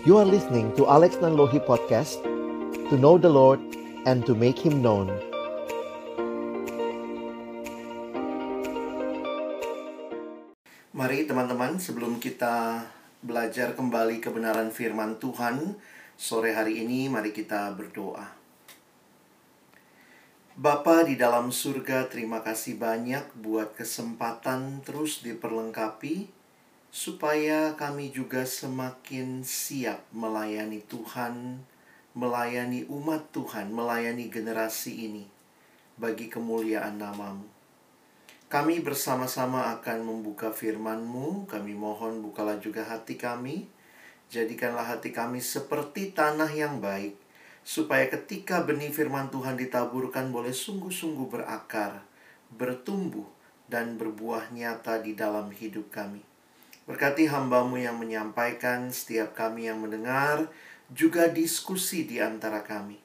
You are listening to Alex Nanlohi Podcast To know the Lord and to make Him known. Mari teman-teman sebelum kita belajar kembali kebenaran firman Tuhan Sore hari ini mari kita berdoa. Bapa di dalam surga terima kasih banyak buat kesempatan terus diperlengkapi supaya kami juga semakin siap melayani Tuhan, melayani umat Tuhan, melayani generasi ini bagi kemuliaan namamu. Kami bersama-sama akan membuka firman-Mu, kami mohon bukalah juga hati kami, jadikanlah hati kami seperti tanah yang baik, supaya ketika benih firman Tuhan ditaburkan boleh sungguh-sungguh berakar, bertumbuh, dan berbuah nyata di dalam hidup kami. Berkati hambamu yang menyampaikan, setiap kami yang mendengar, juga diskusi di antara kami.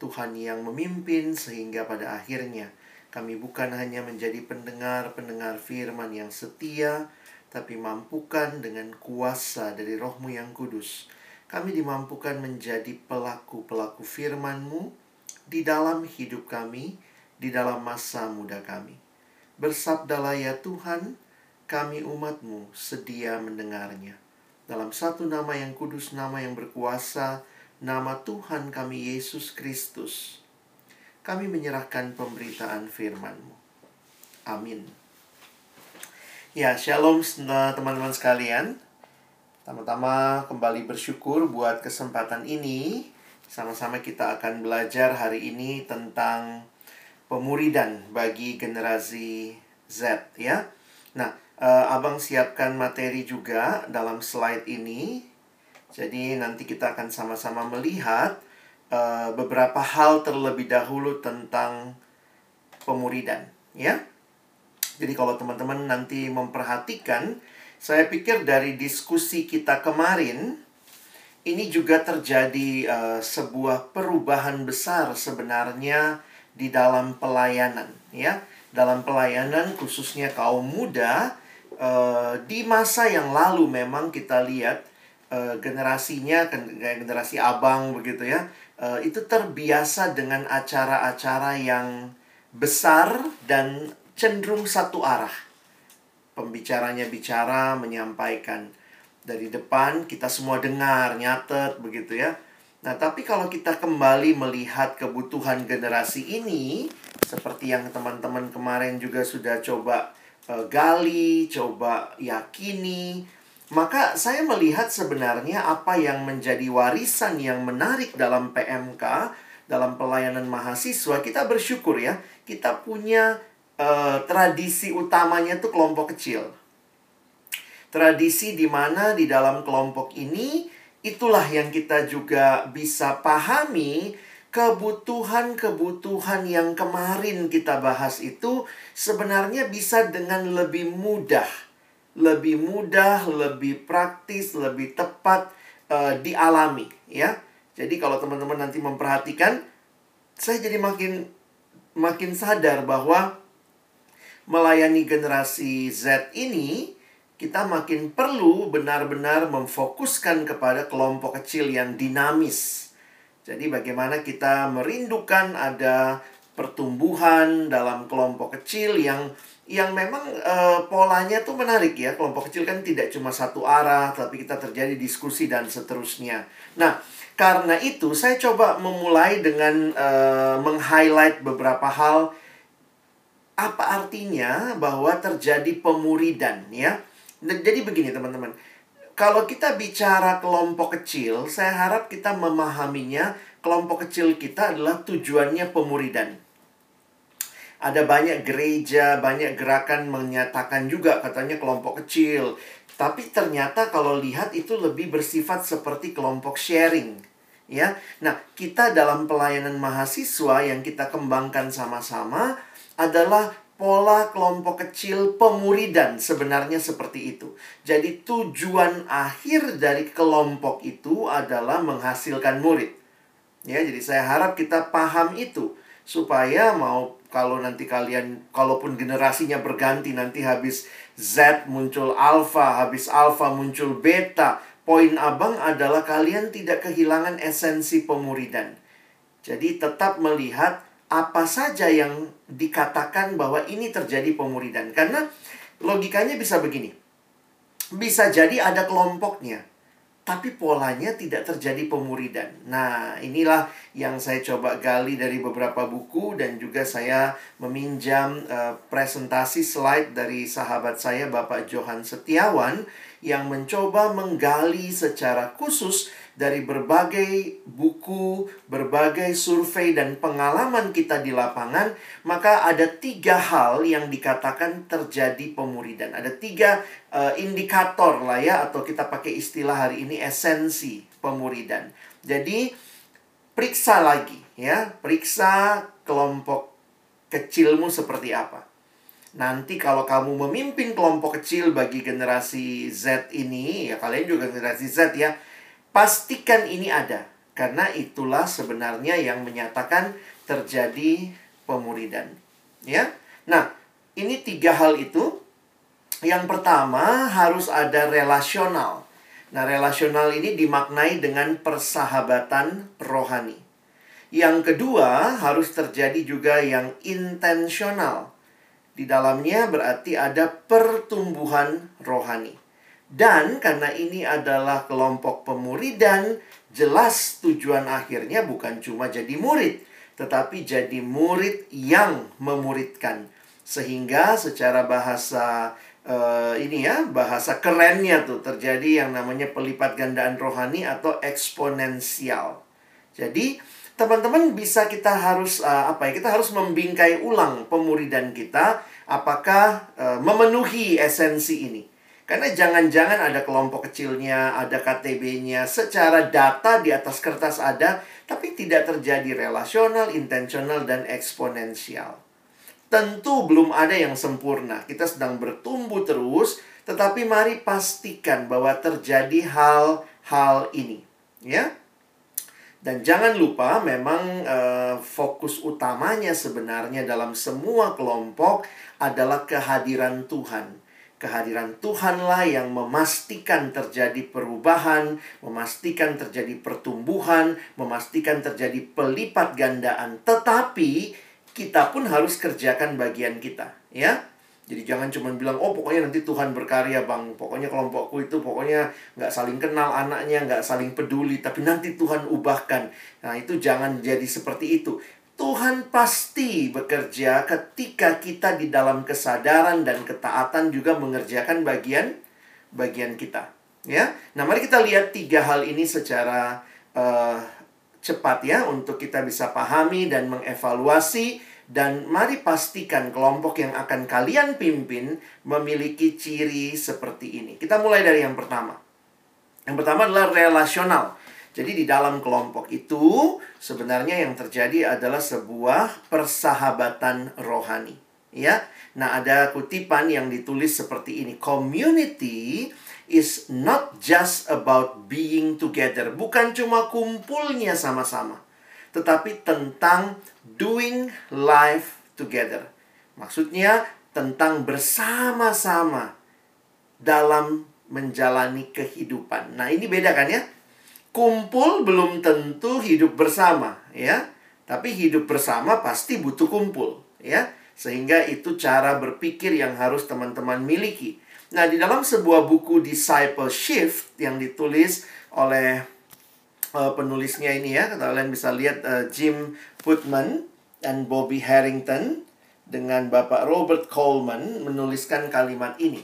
Tuhan yang memimpin sehingga pada akhirnya kami bukan hanya menjadi pendengar-pendengar firman yang setia, tapi mampukan dengan kuasa dari rohmu yang kudus. Kami dimampukan menjadi pelaku-pelaku firman-Mu di dalam hidup kami, di dalam masa muda kami. Bersabdalah ya Tuhan, kami umatmu sedia mendengarnya. Dalam satu nama yang kudus, nama yang berkuasa, nama Tuhan kami Yesus Kristus. Kami menyerahkan pemberitaan firman-Mu. Amin. Ya, shalom teman-teman sekalian. Pertama-tama kembali bersyukur buat kesempatan ini. Sama-sama kita akan belajar hari ini tentang pemuridan bagi generasi Z ya. Nah, uh, Abang siapkan materi juga dalam slide ini. Jadi nanti kita akan sama-sama melihat uh, beberapa hal terlebih dahulu tentang pemuridan, ya. Jadi kalau teman-teman nanti memperhatikan, saya pikir dari diskusi kita kemarin ini juga terjadi uh, sebuah perubahan besar sebenarnya di dalam pelayanan, ya. Dalam pelayanan khususnya kaum muda, uh, di masa yang lalu memang kita lihat uh, generasinya generasi abang begitu ya uh, itu terbiasa dengan acara-acara yang besar dan cenderung satu arah. Pembicaranya bicara menyampaikan dari depan kita semua dengar nyatet begitu ya. Nah, tapi kalau kita kembali melihat kebutuhan generasi ini, seperti yang teman-teman kemarin juga sudah coba gali, coba yakini. Maka saya melihat sebenarnya apa yang menjadi warisan yang menarik dalam PMK, dalam pelayanan mahasiswa, kita bersyukur ya, kita punya uh, tradisi utamanya itu kelompok kecil. Tradisi di mana di dalam kelompok ini itulah yang kita juga bisa pahami kebutuhan-kebutuhan yang kemarin kita bahas itu sebenarnya bisa dengan lebih mudah, lebih mudah, lebih praktis, lebih tepat uh, dialami, ya. Jadi kalau teman-teman nanti memperhatikan, saya jadi makin makin sadar bahwa melayani generasi Z ini kita makin perlu benar-benar memfokuskan kepada kelompok kecil yang dinamis jadi bagaimana kita merindukan ada pertumbuhan dalam kelompok kecil yang yang memang e, polanya tuh menarik ya. Kelompok kecil kan tidak cuma satu arah, tapi kita terjadi diskusi dan seterusnya. Nah, karena itu saya coba memulai dengan e, meng-highlight beberapa hal apa artinya bahwa terjadi pemuridan ya. Jadi begini teman-teman kalau kita bicara kelompok kecil, saya harap kita memahaminya kelompok kecil kita adalah tujuannya pemuridan. Ada banyak gereja, banyak gerakan menyatakan juga katanya kelompok kecil. Tapi ternyata kalau lihat itu lebih bersifat seperti kelompok sharing. Ya. Nah, kita dalam pelayanan mahasiswa yang kita kembangkan sama-sama adalah pola kelompok kecil pemuridan sebenarnya seperti itu. Jadi tujuan akhir dari kelompok itu adalah menghasilkan murid. Ya, jadi saya harap kita paham itu supaya mau kalau nanti kalian kalaupun generasinya berganti nanti habis Z muncul alpha, habis alpha muncul beta, poin abang adalah kalian tidak kehilangan esensi pemuridan. Jadi tetap melihat apa saja yang dikatakan bahwa ini terjadi pemuridan. Karena logikanya bisa begini. Bisa jadi ada kelompoknya, tapi polanya tidak terjadi pemuridan. Nah, inilah yang saya coba gali dari beberapa buku dan juga saya meminjam uh, presentasi slide dari sahabat saya Bapak Johan Setiawan yang mencoba menggali secara khusus dari berbagai buku, berbagai survei, dan pengalaman kita di lapangan, maka ada tiga hal yang dikatakan terjadi pemuridan. Ada tiga uh, indikator lah ya, atau kita pakai istilah hari ini esensi pemuridan. Jadi, periksa lagi ya, periksa kelompok kecilmu seperti apa. Nanti kalau kamu memimpin kelompok kecil bagi generasi Z ini, ya kalian juga generasi Z ya, Pastikan ini ada, karena itulah sebenarnya yang menyatakan terjadi pemuridan. Ya, nah ini tiga hal itu. Yang pertama harus ada relasional. Nah, relasional ini dimaknai dengan persahabatan rohani. Yang kedua, harus terjadi juga yang intensional. Di dalamnya berarti ada pertumbuhan rohani. Dan karena ini adalah kelompok pemuridan, jelas tujuan akhirnya bukan cuma jadi murid, tetapi jadi murid yang memuridkan. Sehingga secara bahasa uh, ini ya, bahasa kerennya tuh terjadi yang namanya pelipat gandaan rohani atau eksponensial. Jadi, teman-teman bisa kita harus uh, apa ya? Kita harus membingkai ulang pemuridan kita apakah uh, memenuhi esensi ini. Karena jangan-jangan ada kelompok kecilnya, ada KTB-nya, secara data di atas kertas ada, tapi tidak terjadi relasional, intensional, dan eksponensial. Tentu belum ada yang sempurna. Kita sedang bertumbuh terus, tetapi mari pastikan bahwa terjadi hal-hal ini, ya. Dan jangan lupa memang uh, fokus utamanya sebenarnya dalam semua kelompok adalah kehadiran Tuhan Kehadiran Tuhanlah yang memastikan terjadi perubahan, memastikan terjadi pertumbuhan, memastikan terjadi pelipat gandaan. Tetapi kita pun harus kerjakan bagian kita, ya. Jadi jangan cuma bilang, oh pokoknya nanti Tuhan berkarya bang. Pokoknya kelompokku itu pokoknya nggak saling kenal anaknya, nggak saling peduli. Tapi nanti Tuhan ubahkan. Nah itu jangan jadi seperti itu. Tuhan pasti bekerja ketika kita di dalam kesadaran dan ketaatan juga mengerjakan bagian bagian kita. Ya, nah mari kita lihat tiga hal ini secara uh, cepat ya untuk kita bisa pahami dan mengevaluasi dan mari pastikan kelompok yang akan kalian pimpin memiliki ciri seperti ini. Kita mulai dari yang pertama. Yang pertama adalah relasional. Jadi di dalam kelompok itu sebenarnya yang terjadi adalah sebuah persahabatan rohani, ya. Nah, ada kutipan yang ditulis seperti ini, community is not just about being together, bukan cuma kumpulnya sama-sama, tetapi tentang doing life together. Maksudnya tentang bersama-sama dalam menjalani kehidupan. Nah, ini beda kan ya? Kumpul belum tentu hidup bersama, ya. Tapi hidup bersama pasti butuh kumpul, ya. Sehingga itu cara berpikir yang harus teman-teman miliki. Nah, di dalam sebuah buku Disciple Shift yang ditulis oleh uh, penulisnya ini ya, kalian bisa lihat uh, Jim Putman dan Bobby Harrington dengan Bapak Robert Coleman menuliskan kalimat ini.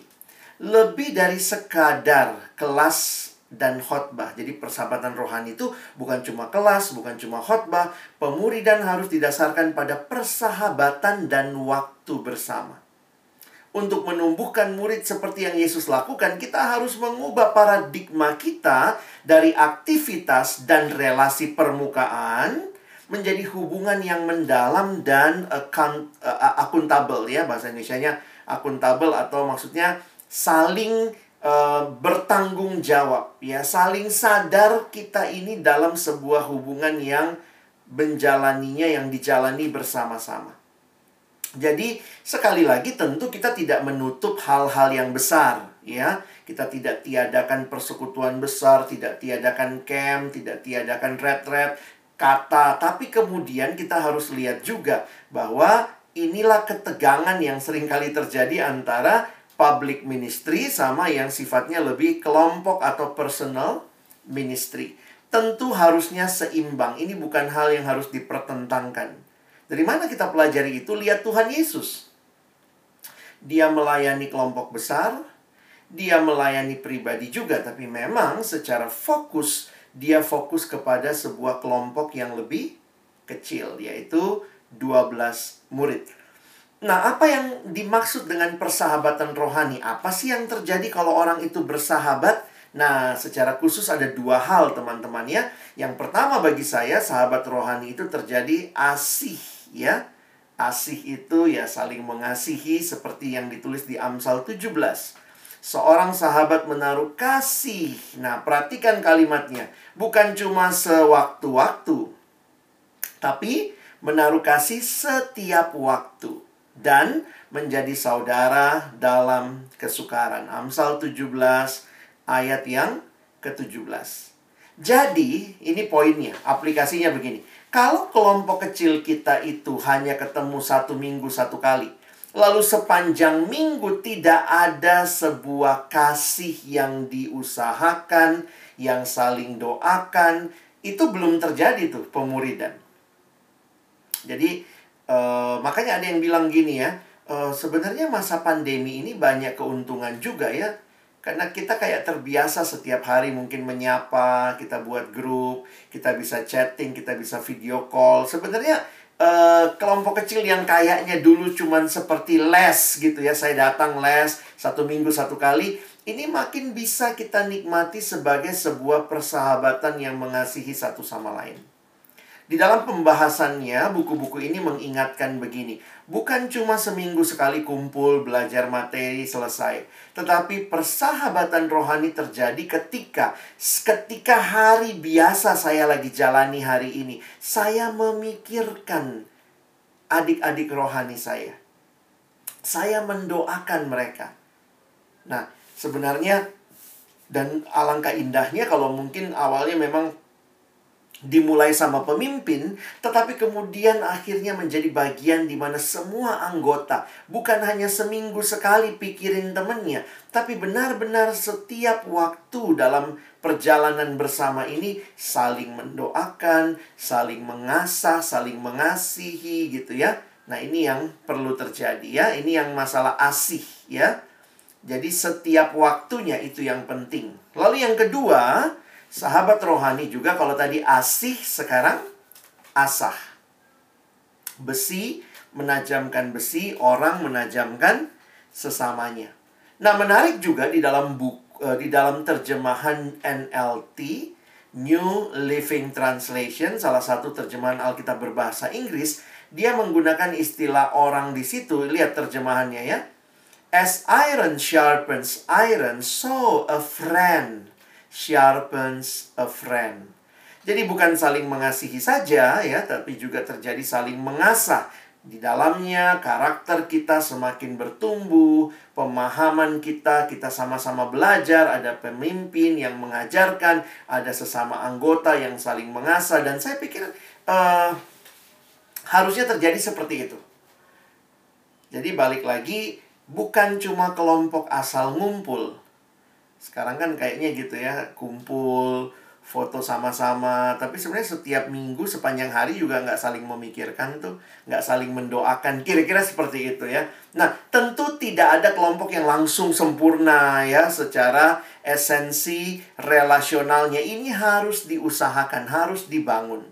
Lebih dari sekadar kelas dan khotbah. Jadi persahabatan rohani itu bukan cuma kelas, bukan cuma khotbah. Pemuridan harus didasarkan pada persahabatan dan waktu bersama. Untuk menumbuhkan murid seperti yang Yesus lakukan, kita harus mengubah paradigma kita dari aktivitas dan relasi permukaan menjadi hubungan yang mendalam dan account, uh, akuntabel ya bahasa Indonesia-nya akuntabel atau maksudnya saling uh, bertanggung jawab ya saling sadar kita ini dalam sebuah hubungan yang menjalaninya yang dijalani bersama-sama. Jadi sekali lagi tentu kita tidak menutup hal-hal yang besar ya. Kita tidak tiadakan persekutuan besar, tidak tiadakan camp, tidak tiadakan red-red kata, tapi kemudian kita harus lihat juga bahwa inilah ketegangan yang sering kali terjadi antara public ministry sama yang sifatnya lebih kelompok atau personal ministry. Tentu harusnya seimbang. Ini bukan hal yang harus dipertentangkan. Dari mana kita pelajari itu? Lihat Tuhan Yesus. Dia melayani kelompok besar, dia melayani pribadi juga, tapi memang secara fokus dia fokus kepada sebuah kelompok yang lebih kecil, yaitu 12 murid. Nah, apa yang dimaksud dengan persahabatan rohani? Apa sih yang terjadi kalau orang itu bersahabat? Nah, secara khusus ada dua hal teman-teman ya. Yang pertama bagi saya sahabat rohani itu terjadi asih ya. Asih itu ya saling mengasihi seperti yang ditulis di Amsal 17. Seorang sahabat menaruh kasih. Nah, perhatikan kalimatnya. Bukan cuma sewaktu-waktu. Tapi menaruh kasih setiap waktu. Dan menjadi saudara dalam kesukaran. Amsal 17 ayat yang ke-17. Jadi, ini poinnya, aplikasinya begini. Kalau kelompok kecil kita itu hanya ketemu satu minggu satu kali, lalu sepanjang minggu tidak ada sebuah kasih yang diusahakan, yang saling doakan, itu belum terjadi tuh pemuridan. Jadi, uh, makanya ada yang bilang gini ya, uh, sebenarnya masa pandemi ini banyak keuntungan juga ya karena kita kayak terbiasa setiap hari mungkin menyapa, kita buat grup, kita bisa chatting, kita bisa video call. Sebenarnya uh, kelompok kecil yang kayaknya dulu cuman seperti les gitu ya, saya datang les satu minggu satu kali, ini makin bisa kita nikmati sebagai sebuah persahabatan yang mengasihi satu sama lain. Di dalam pembahasannya, buku-buku ini mengingatkan begini. Bukan cuma seminggu sekali kumpul, belajar materi, selesai. Tetapi persahabatan rohani terjadi ketika ketika hari biasa saya lagi jalani hari ini. Saya memikirkan adik-adik rohani saya. Saya mendoakan mereka. Nah, sebenarnya dan alangkah indahnya kalau mungkin awalnya memang dimulai sama pemimpin, tetapi kemudian akhirnya menjadi bagian di mana semua anggota bukan hanya seminggu sekali pikirin temennya, tapi benar-benar setiap waktu dalam perjalanan bersama ini saling mendoakan, saling mengasah, saling mengasihi gitu ya. Nah, ini yang perlu terjadi ya. Ini yang masalah asih ya. Jadi setiap waktunya itu yang penting. Lalu yang kedua, Sahabat rohani juga kalau tadi asih sekarang asah. Besi menajamkan besi, orang menajamkan sesamanya. Nah, menarik juga di dalam buku eh, di dalam terjemahan NLT New Living Translation, salah satu terjemahan Alkitab berbahasa Inggris, dia menggunakan istilah orang di situ. Lihat terjemahannya ya. As iron sharpens iron, so a friend sharpens a friend. Jadi bukan saling mengasihi saja ya, tapi juga terjadi saling mengasah. Di dalamnya karakter kita semakin bertumbuh, pemahaman kita kita sama-sama belajar, ada pemimpin yang mengajarkan, ada sesama anggota yang saling mengasah dan saya pikir uh, harusnya terjadi seperti itu. Jadi balik lagi bukan cuma kelompok asal ngumpul, sekarang kan kayaknya gitu ya kumpul foto sama-sama. Tapi sebenarnya setiap minggu sepanjang hari juga nggak saling memikirkan tuh nggak saling mendoakan. Kira-kira seperti itu ya. Nah tentu tidak ada kelompok yang langsung sempurna ya secara esensi relasionalnya. Ini harus diusahakan harus dibangun.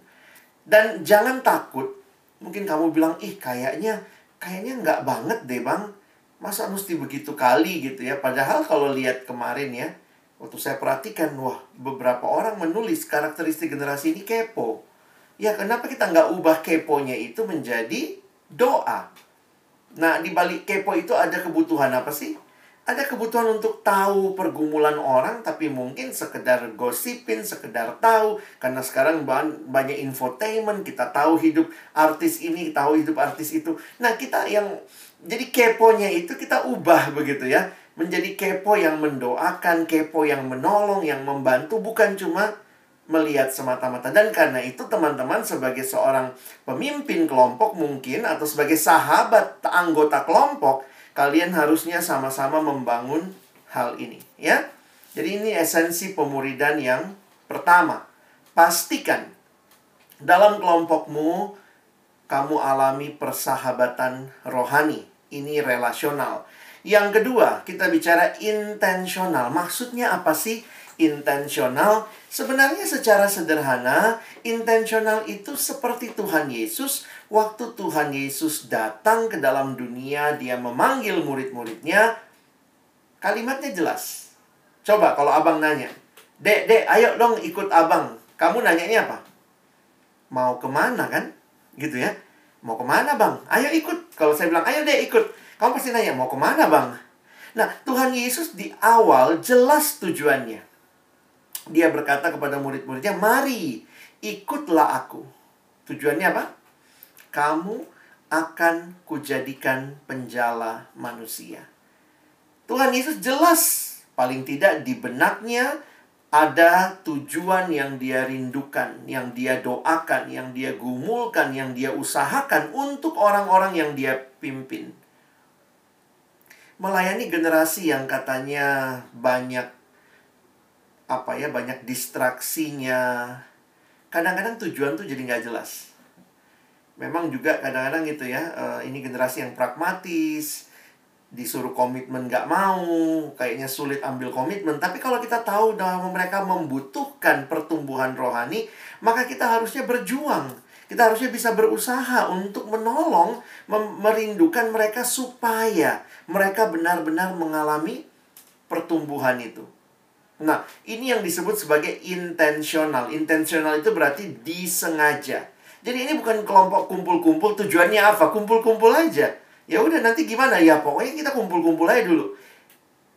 Dan jangan takut mungkin kamu bilang ih kayaknya kayaknya nggak banget deh bang Masa mesti begitu kali gitu ya? Padahal kalau lihat kemarin ya, waktu saya perhatikan, wah beberapa orang menulis karakteristik generasi ini kepo. Ya kenapa kita nggak ubah keponya itu menjadi doa? Nah di balik kepo itu ada kebutuhan apa sih? Ada kebutuhan untuk tahu pergumulan orang, tapi mungkin sekedar gosipin, sekedar tahu. Karena sekarang banyak infotainment, kita tahu hidup artis ini, tahu hidup artis itu. Nah, kita yang jadi keponya itu kita ubah begitu ya. Menjadi kepo yang mendoakan, kepo yang menolong, yang membantu, bukan cuma melihat semata-mata. Dan karena itu teman-teman sebagai seorang pemimpin kelompok mungkin, atau sebagai sahabat anggota kelompok, kalian harusnya sama-sama membangun hal ini, ya. Jadi ini esensi pemuridan yang pertama. Pastikan dalam kelompokmu kamu alami persahabatan rohani. Ini relasional. Yang kedua, kita bicara intensional. Maksudnya apa sih intensional? Sebenarnya secara sederhana, intensional itu seperti Tuhan Yesus waktu Tuhan Yesus datang ke dalam dunia, dia memanggil murid-muridnya, kalimatnya jelas. Coba kalau abang nanya, Dek, dek, ayo dong ikut abang. Kamu nanyanya apa? Mau ke mana kan? Gitu ya. Mau ke mana bang? Ayo ikut. Kalau saya bilang, ayo dek ikut. Kamu pasti nanya, mau ke mana bang? Nah, Tuhan Yesus di awal jelas tujuannya. Dia berkata kepada murid-muridnya, mari ikutlah aku. Tujuannya apa? kamu akan kujadikan penjala manusia. Tuhan Yesus jelas, paling tidak di benaknya ada tujuan yang dia rindukan, yang dia doakan, yang dia gumulkan, yang dia usahakan untuk orang-orang yang dia pimpin. Melayani generasi yang katanya banyak apa ya, banyak distraksinya. Kadang-kadang tujuan tuh jadi nggak jelas memang juga kadang-kadang gitu ya uh, ini generasi yang pragmatis disuruh komitmen nggak mau kayaknya sulit ambil komitmen. Tapi kalau kita tahu bahwa mereka membutuhkan pertumbuhan rohani maka kita harusnya berjuang. Kita harusnya bisa berusaha untuk menolong merindukan mereka supaya mereka benar-benar mengalami pertumbuhan itu. Nah ini yang disebut sebagai intensional intensional itu berarti disengaja. Jadi ini bukan kelompok kumpul-kumpul tujuannya apa? Kumpul-kumpul aja. Ya udah nanti gimana ya pokoknya kita kumpul-kumpul aja dulu.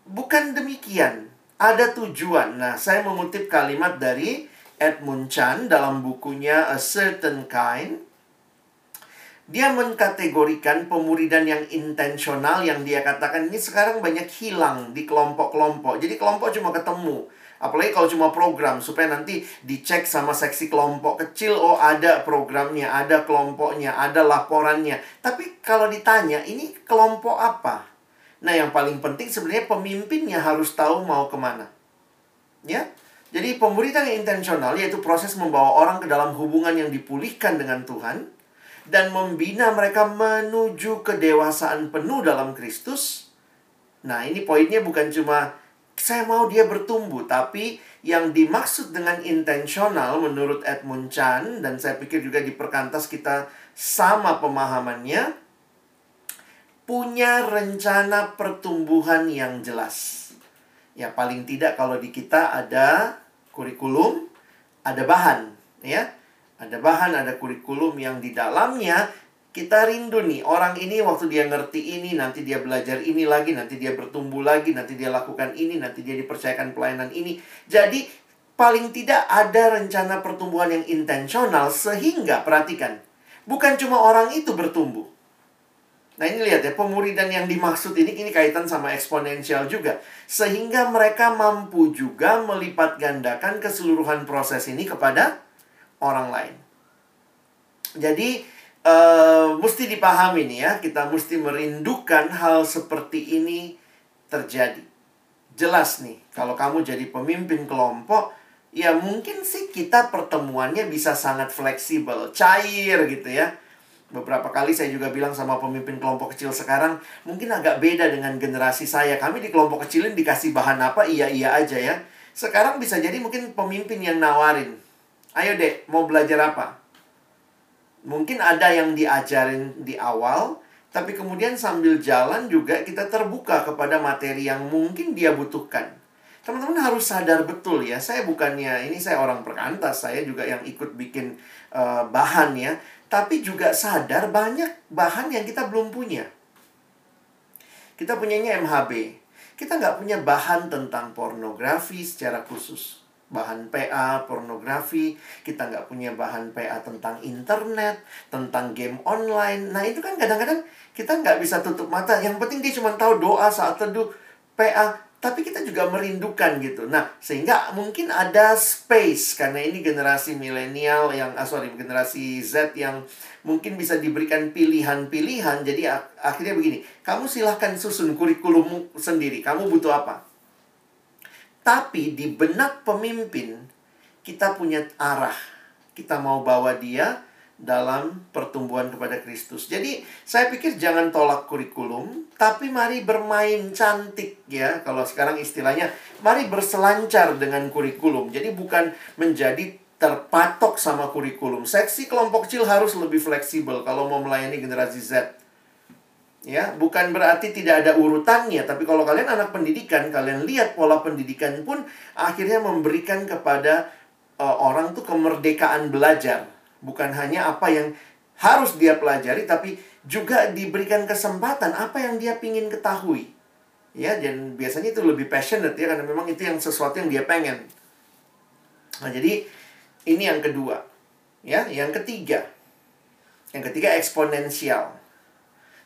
Bukan demikian. Ada tujuan. Nah, saya mengutip kalimat dari Edmund Chan dalam bukunya A Certain Kind. Dia mengkategorikan pemuridan yang intensional yang dia katakan ini sekarang banyak hilang di kelompok-kelompok. Jadi kelompok cuma ketemu Apalagi kalau cuma program supaya nanti dicek sama seksi kelompok kecil oh ada programnya, ada kelompoknya, ada laporannya. Tapi kalau ditanya ini kelompok apa? Nah, yang paling penting sebenarnya pemimpinnya harus tahu mau ke mana. Ya, jadi pemuridan yang intensional yaitu proses membawa orang ke dalam hubungan yang dipulihkan dengan Tuhan dan membina mereka menuju kedewasaan penuh dalam Kristus. Nah, ini poinnya bukan cuma saya mau dia bertumbuh, tapi yang dimaksud dengan intensional menurut Edmund Chan dan saya pikir juga di perkantas kita sama pemahamannya punya rencana pertumbuhan yang jelas. Ya paling tidak kalau di kita ada kurikulum, ada bahan, ya. Ada bahan, ada kurikulum yang di dalamnya kita rindu nih orang ini waktu dia ngerti ini nanti dia belajar ini lagi nanti dia bertumbuh lagi nanti dia lakukan ini nanti dia dipercayakan pelayanan ini jadi paling tidak ada rencana pertumbuhan yang intensional sehingga perhatikan bukan cuma orang itu bertumbuh Nah ini lihat ya, pemuridan yang dimaksud ini ini kaitan sama eksponensial juga. Sehingga mereka mampu juga melipat gandakan keseluruhan proses ini kepada orang lain. Jadi uh, mesti dipahami nih ya, kita mesti merindukan hal seperti ini terjadi. Jelas nih, kalau kamu jadi pemimpin kelompok, ya mungkin sih kita pertemuannya bisa sangat fleksibel, cair gitu ya. Beberapa kali saya juga bilang sama pemimpin kelompok kecil sekarang, mungkin agak beda dengan generasi saya. Kami di kelompok kecilin dikasih bahan apa, iya-iya aja ya. Sekarang bisa jadi mungkin pemimpin yang nawarin. Ayo dek, mau belajar apa? Mungkin ada yang diajarin di awal, tapi kemudian sambil jalan juga kita terbuka kepada materi yang mungkin dia butuhkan. Teman-teman harus sadar betul ya, saya bukannya ini saya orang perkantas, saya juga yang ikut bikin uh, bahan ya, tapi juga sadar banyak bahan yang kita belum punya. Kita punyanya MHB. kita nggak punya bahan tentang pornografi secara khusus. Bahan PA, pornografi, kita nggak punya bahan PA tentang internet, tentang game online. Nah itu kan kadang-kadang kita nggak bisa tutup mata. Yang penting dia cuma tahu doa saat teduh, PA, tapi kita juga merindukan gitu. Nah, sehingga mungkin ada space karena ini generasi milenial yang ah, sorry, generasi Z yang mungkin bisa diberikan pilihan-pilihan. Jadi ak akhirnya begini, kamu silahkan susun kurikulum sendiri. Kamu butuh apa? Tapi di benak pemimpin kita punya arah. Kita mau bawa dia dalam pertumbuhan kepada Kristus. Jadi, saya pikir jangan tolak kurikulum, tapi mari bermain cantik ya. Kalau sekarang istilahnya, mari berselancar dengan kurikulum. Jadi bukan menjadi terpatok sama kurikulum. Seksi kelompok kecil harus lebih fleksibel kalau mau melayani generasi Z. Ya, bukan berarti tidak ada urutannya, tapi kalau kalian anak pendidikan, kalian lihat pola pendidikan pun akhirnya memberikan kepada uh, orang tuh kemerdekaan belajar Bukan hanya apa yang harus dia pelajari, tapi juga diberikan kesempatan apa yang dia ingin ketahui. Ya, dan biasanya itu lebih passionate ya, karena memang itu yang sesuatu yang dia pengen. Nah, jadi ini yang kedua. Ya, yang ketiga. Yang ketiga eksponensial.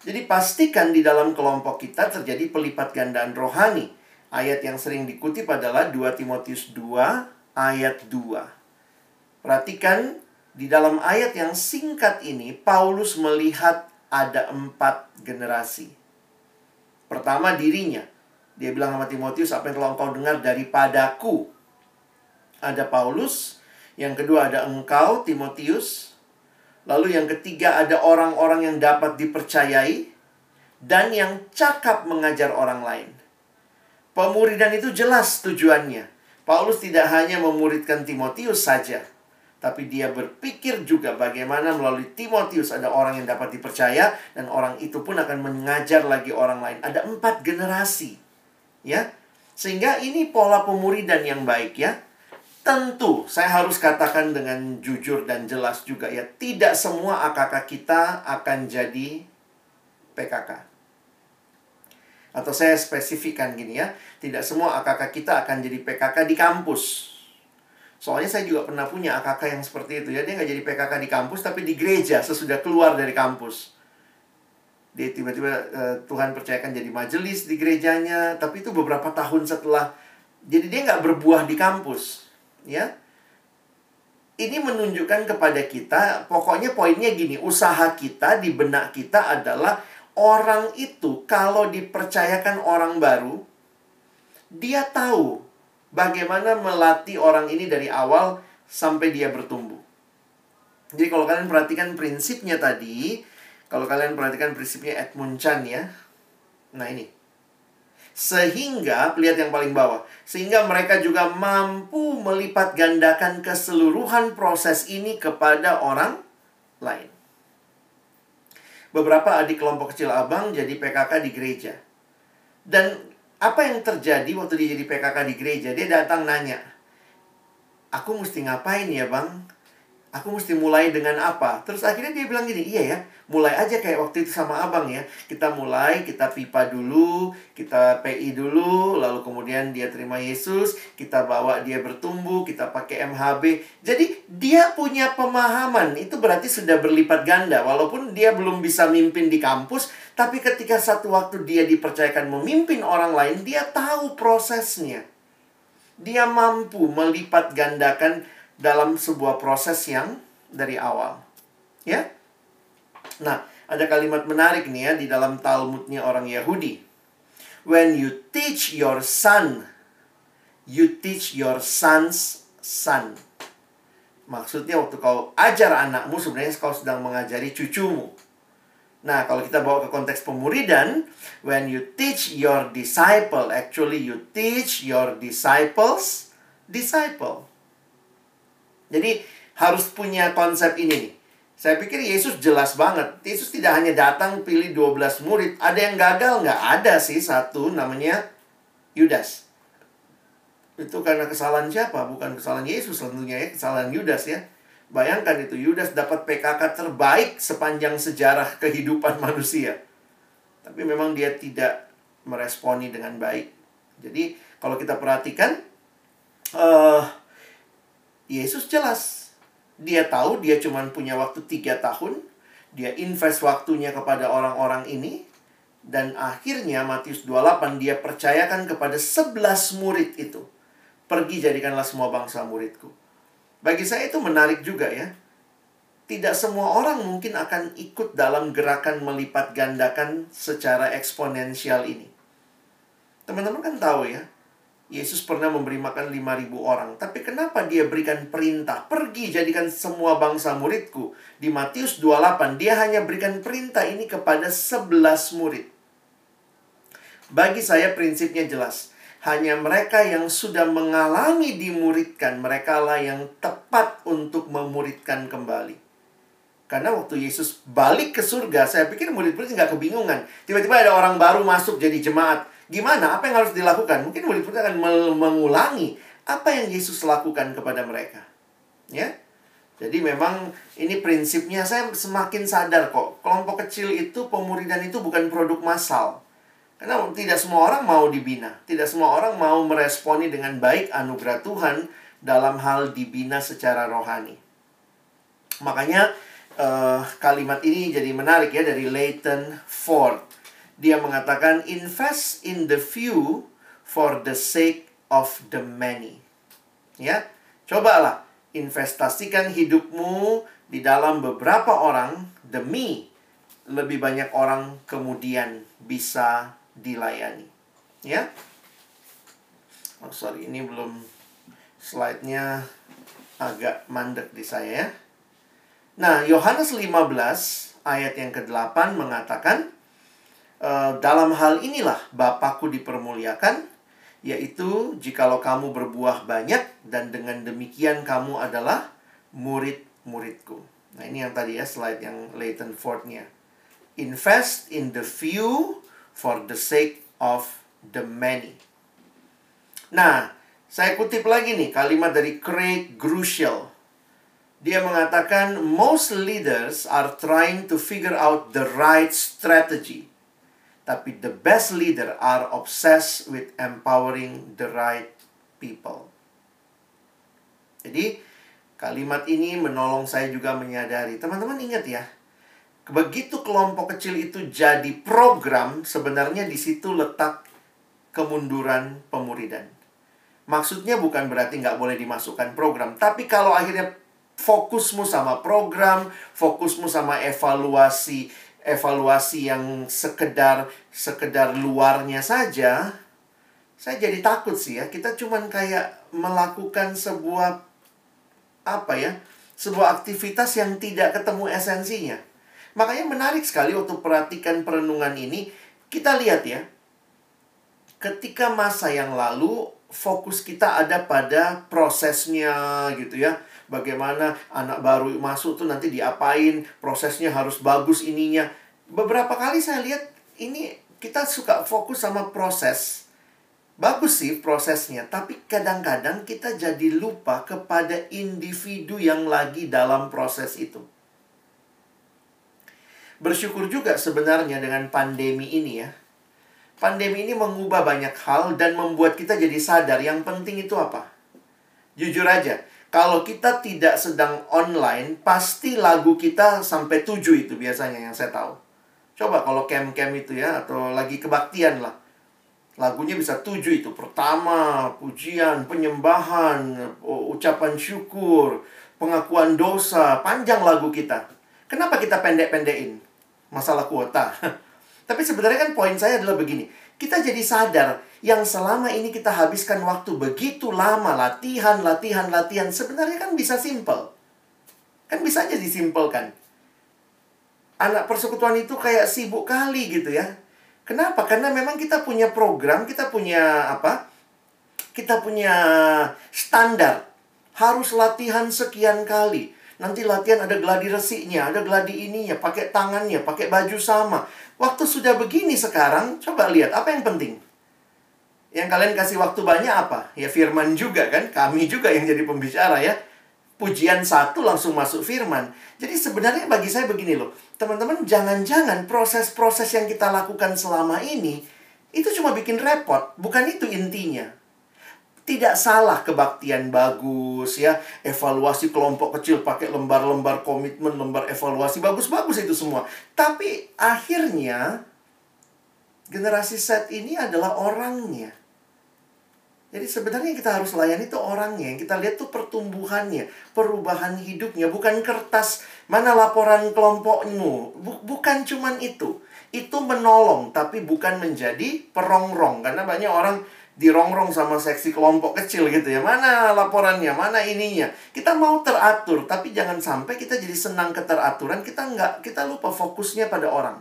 Jadi pastikan di dalam kelompok kita terjadi pelipat gandaan rohani. Ayat yang sering dikutip adalah 2 Timotius 2 ayat 2. Perhatikan di dalam ayat yang singkat ini, Paulus melihat ada empat generasi. Pertama dirinya. Dia bilang sama Timotius, apa yang telah engkau dengar daripadaku. Ada Paulus. Yang kedua ada engkau, Timotius. Lalu yang ketiga ada orang-orang yang dapat dipercayai. Dan yang cakap mengajar orang lain. Pemuridan itu jelas tujuannya. Paulus tidak hanya memuridkan Timotius saja tapi dia berpikir juga bagaimana melalui Timotius ada orang yang dapat dipercaya dan orang itu pun akan mengajar lagi orang lain. Ada empat generasi, ya, sehingga ini pola pemuridan yang baik ya. Tentu saya harus katakan dengan jujur dan jelas juga ya, tidak semua AKK kita akan jadi PKK. Atau saya spesifikkan gini ya, tidak semua AKK kita akan jadi PKK di kampus Soalnya saya juga pernah punya AKK yang seperti itu ya. Dia nggak jadi PKK di kampus, tapi di gereja sesudah keluar dari kampus. Dia tiba-tiba uh, Tuhan percayakan jadi majelis di gerejanya, tapi itu beberapa tahun setelah. Jadi dia nggak berbuah di kampus, ya. Ini menunjukkan kepada kita, pokoknya poinnya gini, usaha kita di benak kita adalah orang itu kalau dipercayakan orang baru, dia tahu bagaimana melatih orang ini dari awal sampai dia bertumbuh. Jadi kalau kalian perhatikan prinsipnya tadi, kalau kalian perhatikan prinsipnya Edmund Chan ya. Nah ini. Sehingga, lihat yang paling bawah. Sehingga mereka juga mampu melipat gandakan keseluruhan proses ini kepada orang lain. Beberapa adik kelompok kecil abang jadi PKK di gereja. Dan apa yang terjadi waktu dia jadi PKK di gereja? Dia datang nanya, aku mesti ngapain ya bang? Aku mesti mulai dengan apa? Terus akhirnya dia bilang gini, iya ya, mulai aja kayak waktu itu sama abang ya. Kita mulai, kita pipa dulu, kita PI dulu, lalu kemudian dia terima Yesus, kita bawa dia bertumbuh, kita pakai MHB. Jadi dia punya pemahaman, itu berarti sudah berlipat ganda. Walaupun dia belum bisa mimpin di kampus, tapi ketika satu waktu dia dipercayakan memimpin orang lain, dia tahu prosesnya. Dia mampu melipat gandakan dalam sebuah proses yang dari awal. Ya? Nah, ada kalimat menarik nih ya di dalam Talmudnya orang Yahudi. When you teach your son, you teach your son's son. Maksudnya waktu kau ajar anakmu sebenarnya kau sedang mengajari cucumu. Nah, kalau kita bawa ke konteks pemuridan, when you teach your disciple, actually you teach your disciples disciple. Jadi harus punya konsep ini nih. Saya pikir Yesus jelas banget. Yesus tidak hanya datang pilih 12 murid. Ada yang gagal? Nggak ada sih. Satu namanya Yudas. Itu karena kesalahan siapa? Bukan kesalahan Yesus tentunya ya. Kesalahan Yudas ya. Bayangkan itu, Yudas dapat PKK terbaik sepanjang sejarah kehidupan manusia. Tapi memang dia tidak meresponi dengan baik. Jadi kalau kita perhatikan, uh, Yesus jelas. Dia tahu dia cuma punya waktu tiga tahun. Dia invest waktunya kepada orang-orang ini. Dan akhirnya Matius 28 dia percayakan kepada 11 murid itu. Pergi jadikanlah semua bangsa muridku. Bagi saya itu menarik juga ya. Tidak semua orang mungkin akan ikut dalam gerakan melipat gandakan secara eksponensial ini. Teman-teman kan tahu ya, Yesus pernah memberi makan 5000 orang. Tapi kenapa dia berikan perintah? Pergi jadikan semua bangsa muridku. Di Matius 28, dia hanya berikan perintah ini kepada 11 murid. Bagi saya prinsipnya jelas. Hanya mereka yang sudah mengalami dimuridkan, mereka lah yang tepat untuk memuridkan kembali. Karena waktu Yesus balik ke surga, saya pikir murid-murid nggak kebingungan. Tiba-tiba ada orang baru masuk jadi jemaat Gimana? Apa yang harus dilakukan? Mungkin murid-murid akan mengulangi apa yang Yesus lakukan kepada mereka. Ya. Jadi memang ini prinsipnya saya semakin sadar kok. Kelompok kecil itu pemuridan itu bukan produk massal. Karena tidak semua orang mau dibina. Tidak semua orang mau meresponi dengan baik anugerah Tuhan dalam hal dibina secara rohani. Makanya uh, kalimat ini jadi menarik ya dari Leighton Ford dia mengatakan invest in the few for the sake of the many. Ya, cobalah investasikan hidupmu di dalam beberapa orang demi lebih banyak orang kemudian bisa dilayani. Ya. Oh, sorry, ini belum slide-nya agak mandek di saya ya. Nah, Yohanes 15 ayat yang ke-8 mengatakan Eh, dalam hal inilah Bapakku dipermuliakan, yaitu jikalau kamu berbuah banyak dan dengan demikian kamu adalah murid-muridku. Nah ini yang tadi ya slide yang Leighton Ford-nya. Invest in the few for the sake of the many. Nah, saya kutip lagi nih kalimat dari Craig Groeschel. Dia mengatakan, most leaders are trying to figure out the right strategy tapi the best leader are obsessed with empowering the right people. Jadi, kalimat ini menolong saya juga menyadari. Teman-teman ingat ya, begitu kelompok kecil itu jadi program, sebenarnya di situ letak kemunduran pemuridan. Maksudnya bukan berarti nggak boleh dimasukkan program, tapi kalau akhirnya fokusmu sama program, fokusmu sama evaluasi evaluasi yang sekedar sekedar luarnya saja, saya jadi takut sih ya. Kita cuman kayak melakukan sebuah apa ya? Sebuah aktivitas yang tidak ketemu esensinya. Makanya menarik sekali waktu perhatikan perenungan ini, kita lihat ya. Ketika masa yang lalu fokus kita ada pada prosesnya gitu ya bagaimana anak baru masuk tuh nanti diapain, prosesnya harus bagus ininya. Beberapa kali saya lihat ini kita suka fokus sama proses. Bagus sih prosesnya, tapi kadang-kadang kita jadi lupa kepada individu yang lagi dalam proses itu. Bersyukur juga sebenarnya dengan pandemi ini ya. Pandemi ini mengubah banyak hal dan membuat kita jadi sadar yang penting itu apa. Jujur aja, kalau kita tidak sedang online, pasti lagu kita sampai tujuh itu biasanya yang saya tahu. Coba kalau camp-camp itu ya, atau lagi kebaktian lah. Lagunya bisa tujuh itu. Pertama, pujian, penyembahan, ucapan syukur, pengakuan dosa. Panjang lagu kita. Kenapa kita pendek-pendekin? Masalah kuota. Tapi sebenarnya kan poin saya adalah begini. Kita jadi sadar yang selama ini kita habiskan waktu begitu lama latihan, latihan, latihan. Sebenarnya kan bisa simple. Kan bisa aja disimpelkan. Anak persekutuan itu kayak sibuk kali gitu ya. Kenapa? Karena memang kita punya program, kita punya apa? Kita punya standar. Harus latihan sekian kali. Nanti latihan ada gladi resinya, ada gladi ininya, pakai tangannya, pakai baju sama. Waktu sudah begini sekarang, coba lihat apa yang penting. Yang kalian kasih waktu banyak apa? Ya firman juga kan, kami juga yang jadi pembicara ya. Pujian satu langsung masuk firman. Jadi sebenarnya bagi saya begini loh. Teman-teman jangan-jangan proses-proses yang kita lakukan selama ini Itu cuma bikin repot, bukan itu intinya. Tidak salah kebaktian bagus ya, evaluasi kelompok kecil pakai lembar-lembar komitmen, lembar evaluasi bagus-bagus itu semua. Tapi akhirnya generasi Z ini adalah orangnya. Jadi sebenarnya kita harus layani itu orangnya. Yang kita lihat tuh pertumbuhannya, perubahan hidupnya, bukan kertas mana laporan kelompokmu. bukan cuman itu. Itu menolong tapi bukan menjadi perongrong karena banyak orang dirongrong sama seksi kelompok kecil gitu ya. Mana laporannya, mana ininya. Kita mau teratur, tapi jangan sampai kita jadi senang keteraturan, kita nggak, kita lupa fokusnya pada orang.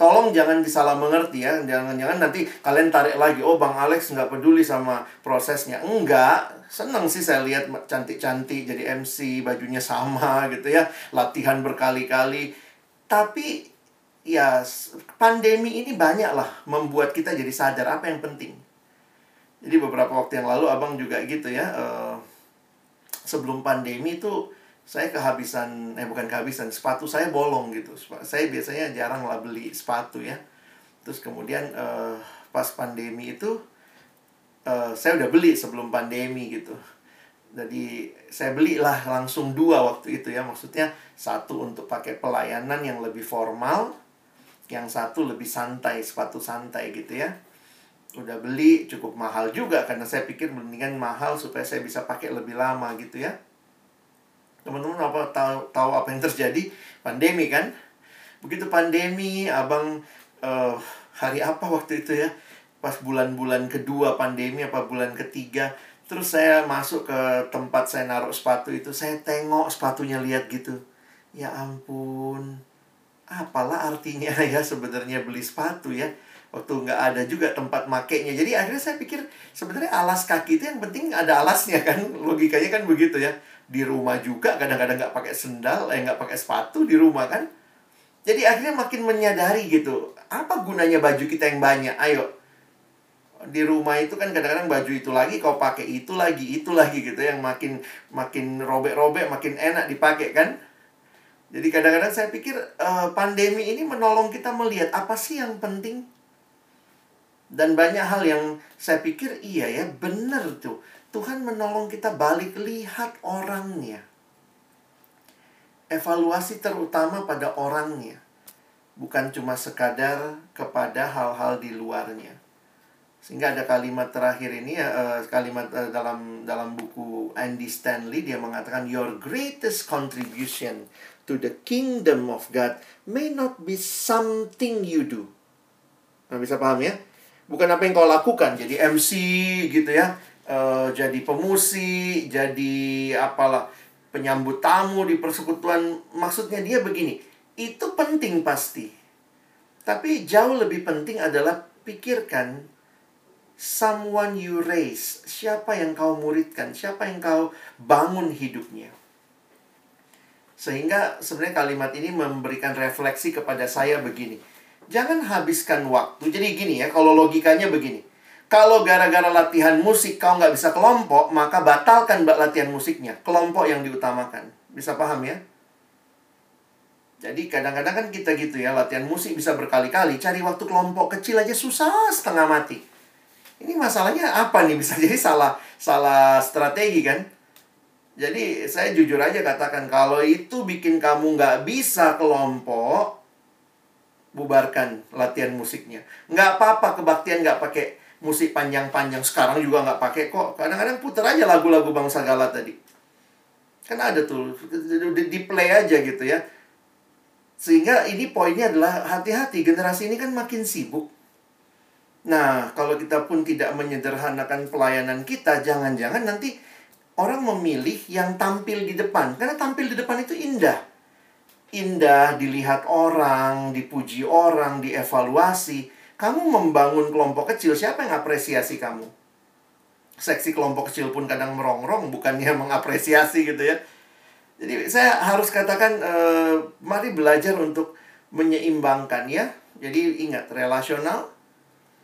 Tolong jangan disalah mengerti ya. Jangan-jangan nanti kalian tarik lagi. Oh Bang Alex nggak peduli sama prosesnya. Enggak. Seneng sih saya lihat cantik-cantik jadi MC. Bajunya sama gitu ya. Latihan berkali-kali. Tapi ya pandemi ini banyak lah membuat kita jadi sadar apa yang penting. Jadi beberapa waktu yang lalu abang juga gitu ya. Uh, sebelum pandemi itu saya kehabisan eh bukan kehabisan sepatu saya bolong gitu saya biasanya jarang lah beli sepatu ya terus kemudian uh, pas pandemi itu uh, saya udah beli sebelum pandemi gitu jadi saya belilah langsung dua waktu itu ya maksudnya satu untuk pakai pelayanan yang lebih formal yang satu lebih santai sepatu santai gitu ya udah beli cukup mahal juga karena saya pikir mendingan mahal supaya saya bisa pakai lebih lama gitu ya Teman-teman apa tahu tahu apa yang terjadi? Pandemi kan? Begitu pandemi, Abang uh, hari apa waktu itu ya? Pas bulan-bulan kedua pandemi apa bulan ketiga, terus saya masuk ke tempat saya naruh sepatu itu, saya tengok sepatunya lihat gitu. Ya ampun. Apalah artinya ya sebenarnya beli sepatu ya waktu nggak ada juga tempat makainya. Jadi akhirnya saya pikir sebenarnya alas kaki itu yang penting ada alasnya kan. Logikanya kan begitu ya. Di rumah juga kadang-kadang nggak pakai sendal eh nggak pakai sepatu di rumah kan. Jadi akhirnya makin menyadari gitu apa gunanya baju kita yang banyak? Ayo. Di rumah itu kan kadang-kadang baju itu lagi kau pakai itu lagi itu lagi gitu yang makin makin robek-robek makin enak dipakai kan jadi kadang-kadang saya pikir uh, pandemi ini menolong kita melihat apa sih yang penting dan banyak hal yang saya pikir iya ya benar tuh Tuhan menolong kita balik lihat orangnya. Evaluasi terutama pada orangnya. Bukan cuma sekadar kepada hal-hal di luarnya. Sehingga ada kalimat terakhir ini ya uh, kalimat uh, dalam dalam buku Andy Stanley dia mengatakan your greatest contribution to the kingdom of God may not be something you do. Nah, bisa paham ya? Bukan apa yang kau lakukan jadi MC gitu ya uh, jadi pemusik, jadi apalah penyambut tamu di persekutuan. Maksudnya dia begini, itu penting pasti. Tapi jauh lebih penting adalah pikirkan someone you raise, siapa yang kau muridkan, siapa yang kau bangun hidupnya. Sehingga sebenarnya kalimat ini memberikan refleksi kepada saya begini. Jangan habiskan waktu. Jadi gini ya, kalau logikanya begini. Kalau gara-gara latihan musik kau nggak bisa kelompok, maka batalkan latihan musiknya. Kelompok yang diutamakan. Bisa paham ya? Jadi kadang-kadang kan kita gitu ya, latihan musik bisa berkali-kali. Cari waktu kelompok kecil aja susah setengah mati. Ini masalahnya apa nih? Bisa jadi salah salah strategi kan? Jadi saya jujur aja katakan, kalau itu bikin kamu nggak bisa kelompok, bubarkan latihan musiknya. Nggak apa-apa kebaktian nggak pakai musik panjang-panjang. Sekarang juga nggak pakai kok. Kadang-kadang putar aja lagu-lagu bangsa galat tadi. Kan ada tuh di, play aja gitu ya. Sehingga ini poinnya adalah hati-hati. Generasi ini kan makin sibuk. Nah kalau kita pun tidak menyederhanakan pelayanan kita jangan-jangan nanti orang memilih yang tampil di depan karena tampil di depan itu indah indah dilihat orang dipuji orang dievaluasi kamu membangun kelompok kecil, siapa yang apresiasi kamu? Seksi kelompok kecil pun kadang merongrong, bukannya mengapresiasi gitu ya. Jadi saya harus katakan, uh, mari belajar untuk menyeimbangkan ya. Jadi ingat, relasional.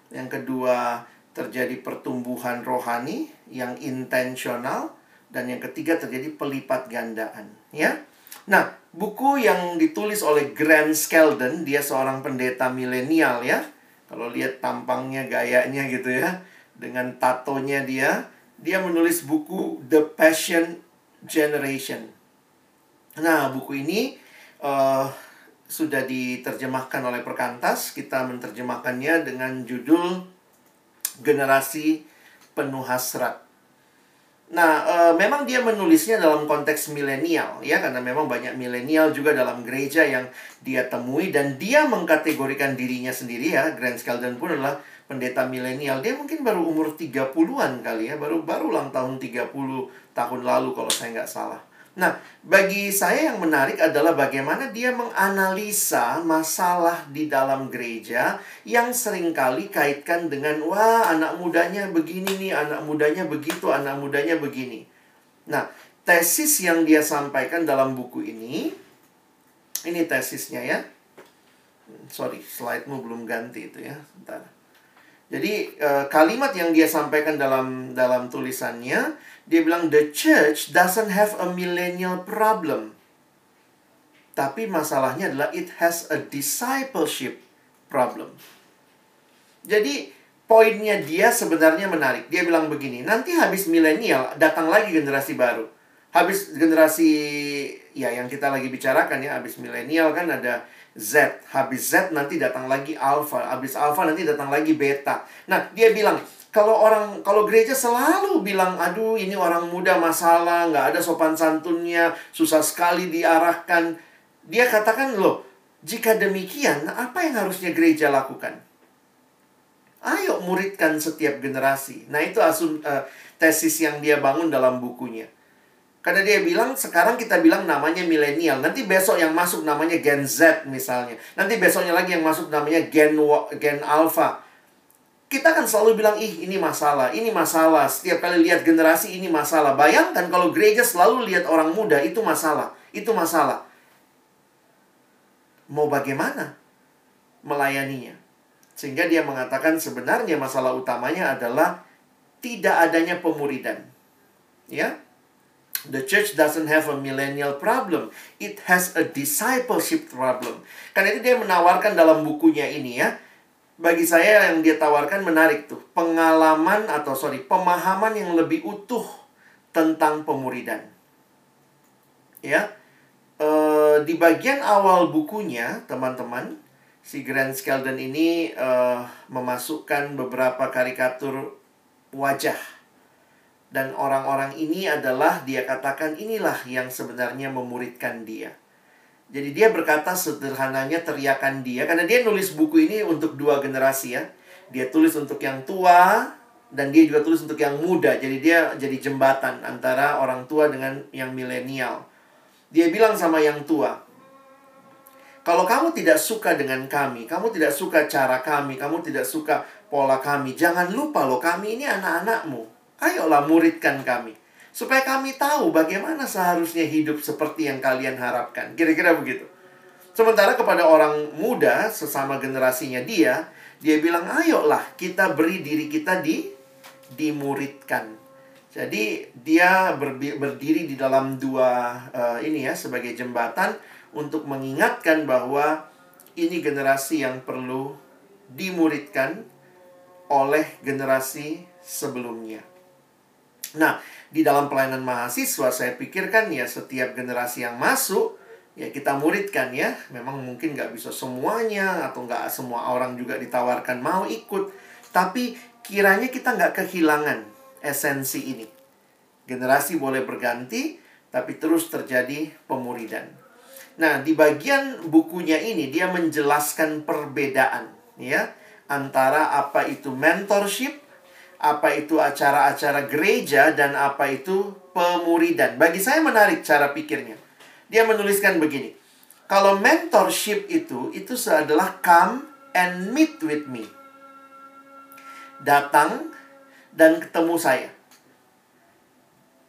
Yang kedua, terjadi pertumbuhan rohani yang intensional. Dan yang ketiga, terjadi pelipat gandaan. Ya, Nah, buku yang ditulis oleh Grant Skeldon, dia seorang pendeta milenial ya Kalau lihat tampangnya, gayanya gitu ya, dengan tatonya dia, dia menulis buku The Passion Generation. Nah, buku ini uh, sudah diterjemahkan oleh Perkantas. Kita menerjemahkannya dengan judul Generasi Penuh Hasrat. Nah, e, memang dia menulisnya dalam konteks milenial ya karena memang banyak milenial juga dalam gereja yang dia temui dan dia mengkategorikan dirinya sendiri ya. Grant Skeldon pun adalah pendeta milenial. Dia mungkin baru umur 30-an kali ya, baru baru ulang tahun 30 tahun lalu kalau saya nggak salah. Nah, bagi saya yang menarik adalah bagaimana dia menganalisa masalah di dalam gereja yang sering kali kaitkan dengan wah anak mudanya begini nih, anak mudanya begitu, anak mudanya begini. Nah, tesis yang dia sampaikan dalam buku ini ini tesisnya ya. Sorry, slide-mu belum ganti itu ya. Bentar. Jadi uh, kalimat yang dia sampaikan dalam dalam tulisannya, dia bilang the church doesn't have a millennial problem. Tapi masalahnya adalah it has a discipleship problem. Jadi poinnya dia sebenarnya menarik. Dia bilang begini, nanti habis milenial datang lagi generasi baru. Habis generasi ya yang kita lagi bicarakan ya, habis milenial kan ada Z. Habis Z nanti datang lagi alpha. Habis alpha nanti datang lagi beta. Nah, dia bilang, kalau orang kalau gereja selalu bilang aduh ini orang muda masalah nggak ada sopan santunnya susah sekali diarahkan dia katakan loh jika demikian apa yang harusnya gereja lakukan ayo muridkan setiap generasi nah itu asum uh, tesis yang dia bangun dalam bukunya karena dia bilang sekarang kita bilang namanya milenial. Nanti besok yang masuk namanya Gen Z misalnya. Nanti besoknya lagi yang masuk namanya Gen Gen Alpha. Kita kan selalu bilang, ih ini masalah, ini masalah. Setiap kali lihat generasi ini masalah. Bayangkan kalau gereja selalu lihat orang muda, itu masalah. Itu masalah. Mau bagaimana melayaninya? Sehingga dia mengatakan sebenarnya masalah utamanya adalah tidak adanya pemuridan. Ya, The church doesn't have a millennial problem. It has a discipleship problem. Karena itu dia menawarkan dalam bukunya ini ya. Bagi saya yang dia tawarkan menarik tuh. Pengalaman atau sorry, pemahaman yang lebih utuh tentang pemuridan. Ya. E, di bagian awal bukunya, teman-teman, si Grant Skeldon ini e, memasukkan beberapa karikatur wajah dan orang-orang ini adalah dia katakan inilah yang sebenarnya memuridkan dia. Jadi dia berkata sederhananya teriakan dia karena dia nulis buku ini untuk dua generasi ya. Dia tulis untuk yang tua dan dia juga tulis untuk yang muda. Jadi dia jadi jembatan antara orang tua dengan yang milenial. Dia bilang sama yang tua, kalau kamu tidak suka dengan kami, kamu tidak suka cara kami, kamu tidak suka pola kami, jangan lupa loh kami ini anak-anakmu. Ayolah muridkan kami. Supaya kami tahu bagaimana seharusnya hidup seperti yang kalian harapkan. Kira-kira begitu. Sementara kepada orang muda, sesama generasinya dia, dia bilang, ayolah kita beri diri kita di dimuridkan. Jadi dia berdiri di dalam dua uh, ini ya sebagai jembatan untuk mengingatkan bahwa ini generasi yang perlu dimuridkan oleh generasi sebelumnya. Nah, di dalam pelayanan mahasiswa saya pikirkan ya setiap generasi yang masuk ya kita muridkan ya. Memang mungkin nggak bisa semuanya atau nggak semua orang juga ditawarkan mau ikut. Tapi kiranya kita nggak kehilangan esensi ini. Generasi boleh berganti, tapi terus terjadi pemuridan. Nah, di bagian bukunya ini dia menjelaskan perbedaan ya antara apa itu mentorship apa itu acara-acara gereja dan apa itu pemuridan. Bagi saya menarik cara pikirnya. Dia menuliskan begini. Kalau mentorship itu itu adalah come and meet with me. Datang dan ketemu saya.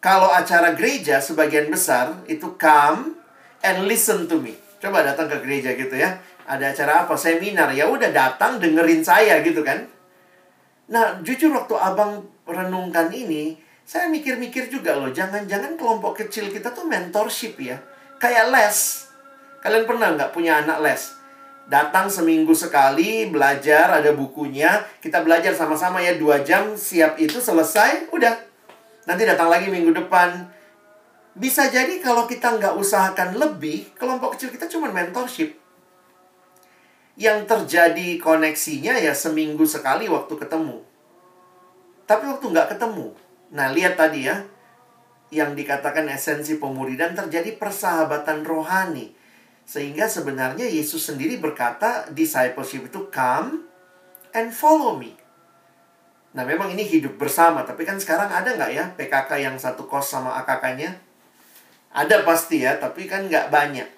Kalau acara gereja sebagian besar itu come and listen to me. Coba datang ke gereja gitu ya. Ada acara apa? Seminar. Ya udah datang dengerin saya gitu kan Nah, jujur waktu abang renungkan ini, saya mikir-mikir juga loh, jangan-jangan kelompok kecil kita tuh mentorship ya. Kayak les. Kalian pernah nggak punya anak les? Datang seminggu sekali, belajar, ada bukunya. Kita belajar sama-sama ya, dua jam, siap itu selesai, udah. Nanti datang lagi minggu depan. Bisa jadi kalau kita nggak usahakan lebih, kelompok kecil kita cuma mentorship. Yang terjadi koneksinya ya seminggu sekali waktu ketemu. Tapi waktu nggak ketemu. Nah, lihat tadi ya, yang dikatakan esensi pemuridan terjadi persahabatan rohani. Sehingga sebenarnya Yesus sendiri berkata discipleship itu come and follow me. Nah memang ini hidup bersama, tapi kan sekarang ada nggak ya PKK yang satu kos sama AKK-nya? Ada pasti ya, tapi kan nggak banyak.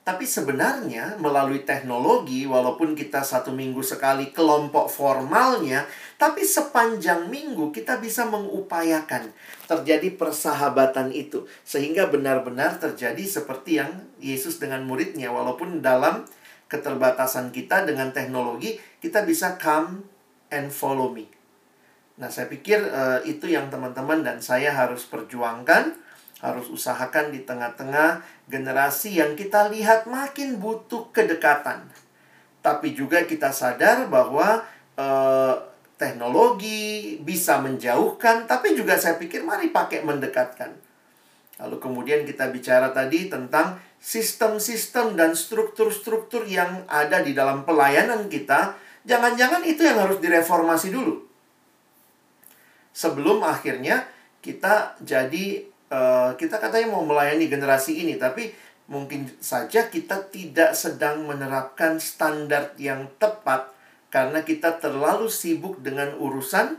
Tapi sebenarnya melalui teknologi, walaupun kita satu minggu sekali kelompok formalnya, tapi sepanjang minggu kita bisa mengupayakan terjadi persahabatan itu. Sehingga benar-benar terjadi seperti yang Yesus dengan muridnya. Walaupun dalam keterbatasan kita dengan teknologi, kita bisa come and follow me. Nah, saya pikir uh, itu yang teman-teman dan saya harus perjuangkan harus usahakan di tengah-tengah generasi yang kita lihat makin butuh kedekatan. Tapi juga kita sadar bahwa eh, teknologi bisa menjauhkan, tapi juga saya pikir mari pakai mendekatkan. Lalu kemudian kita bicara tadi tentang sistem-sistem dan struktur-struktur yang ada di dalam pelayanan kita. Jangan-jangan itu yang harus direformasi dulu. Sebelum akhirnya kita jadi uh, kita katanya mau melayani generasi ini, tapi mungkin saja kita tidak sedang menerapkan standar yang tepat karena kita terlalu sibuk dengan urusan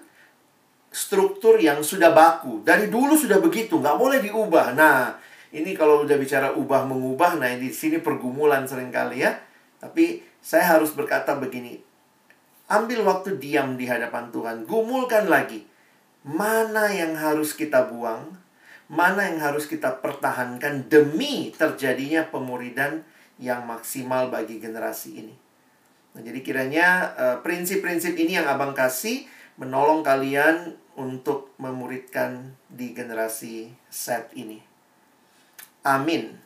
struktur yang sudah baku. Dari dulu sudah begitu, nggak boleh diubah. Nah, ini kalau udah bicara ubah mengubah, nah di sini pergumulan sering kali ya. Tapi saya harus berkata begini, ambil waktu diam di hadapan Tuhan, gumulkan lagi. Mana yang harus kita buang, mana yang harus kita pertahankan demi terjadinya pemuridan yang maksimal bagi generasi ini. Nah, jadi kiranya eh, prinsip-prinsip uh, ini yang Abang kasih menolong kalian untuk memuridkan di generasi set ini. Amin.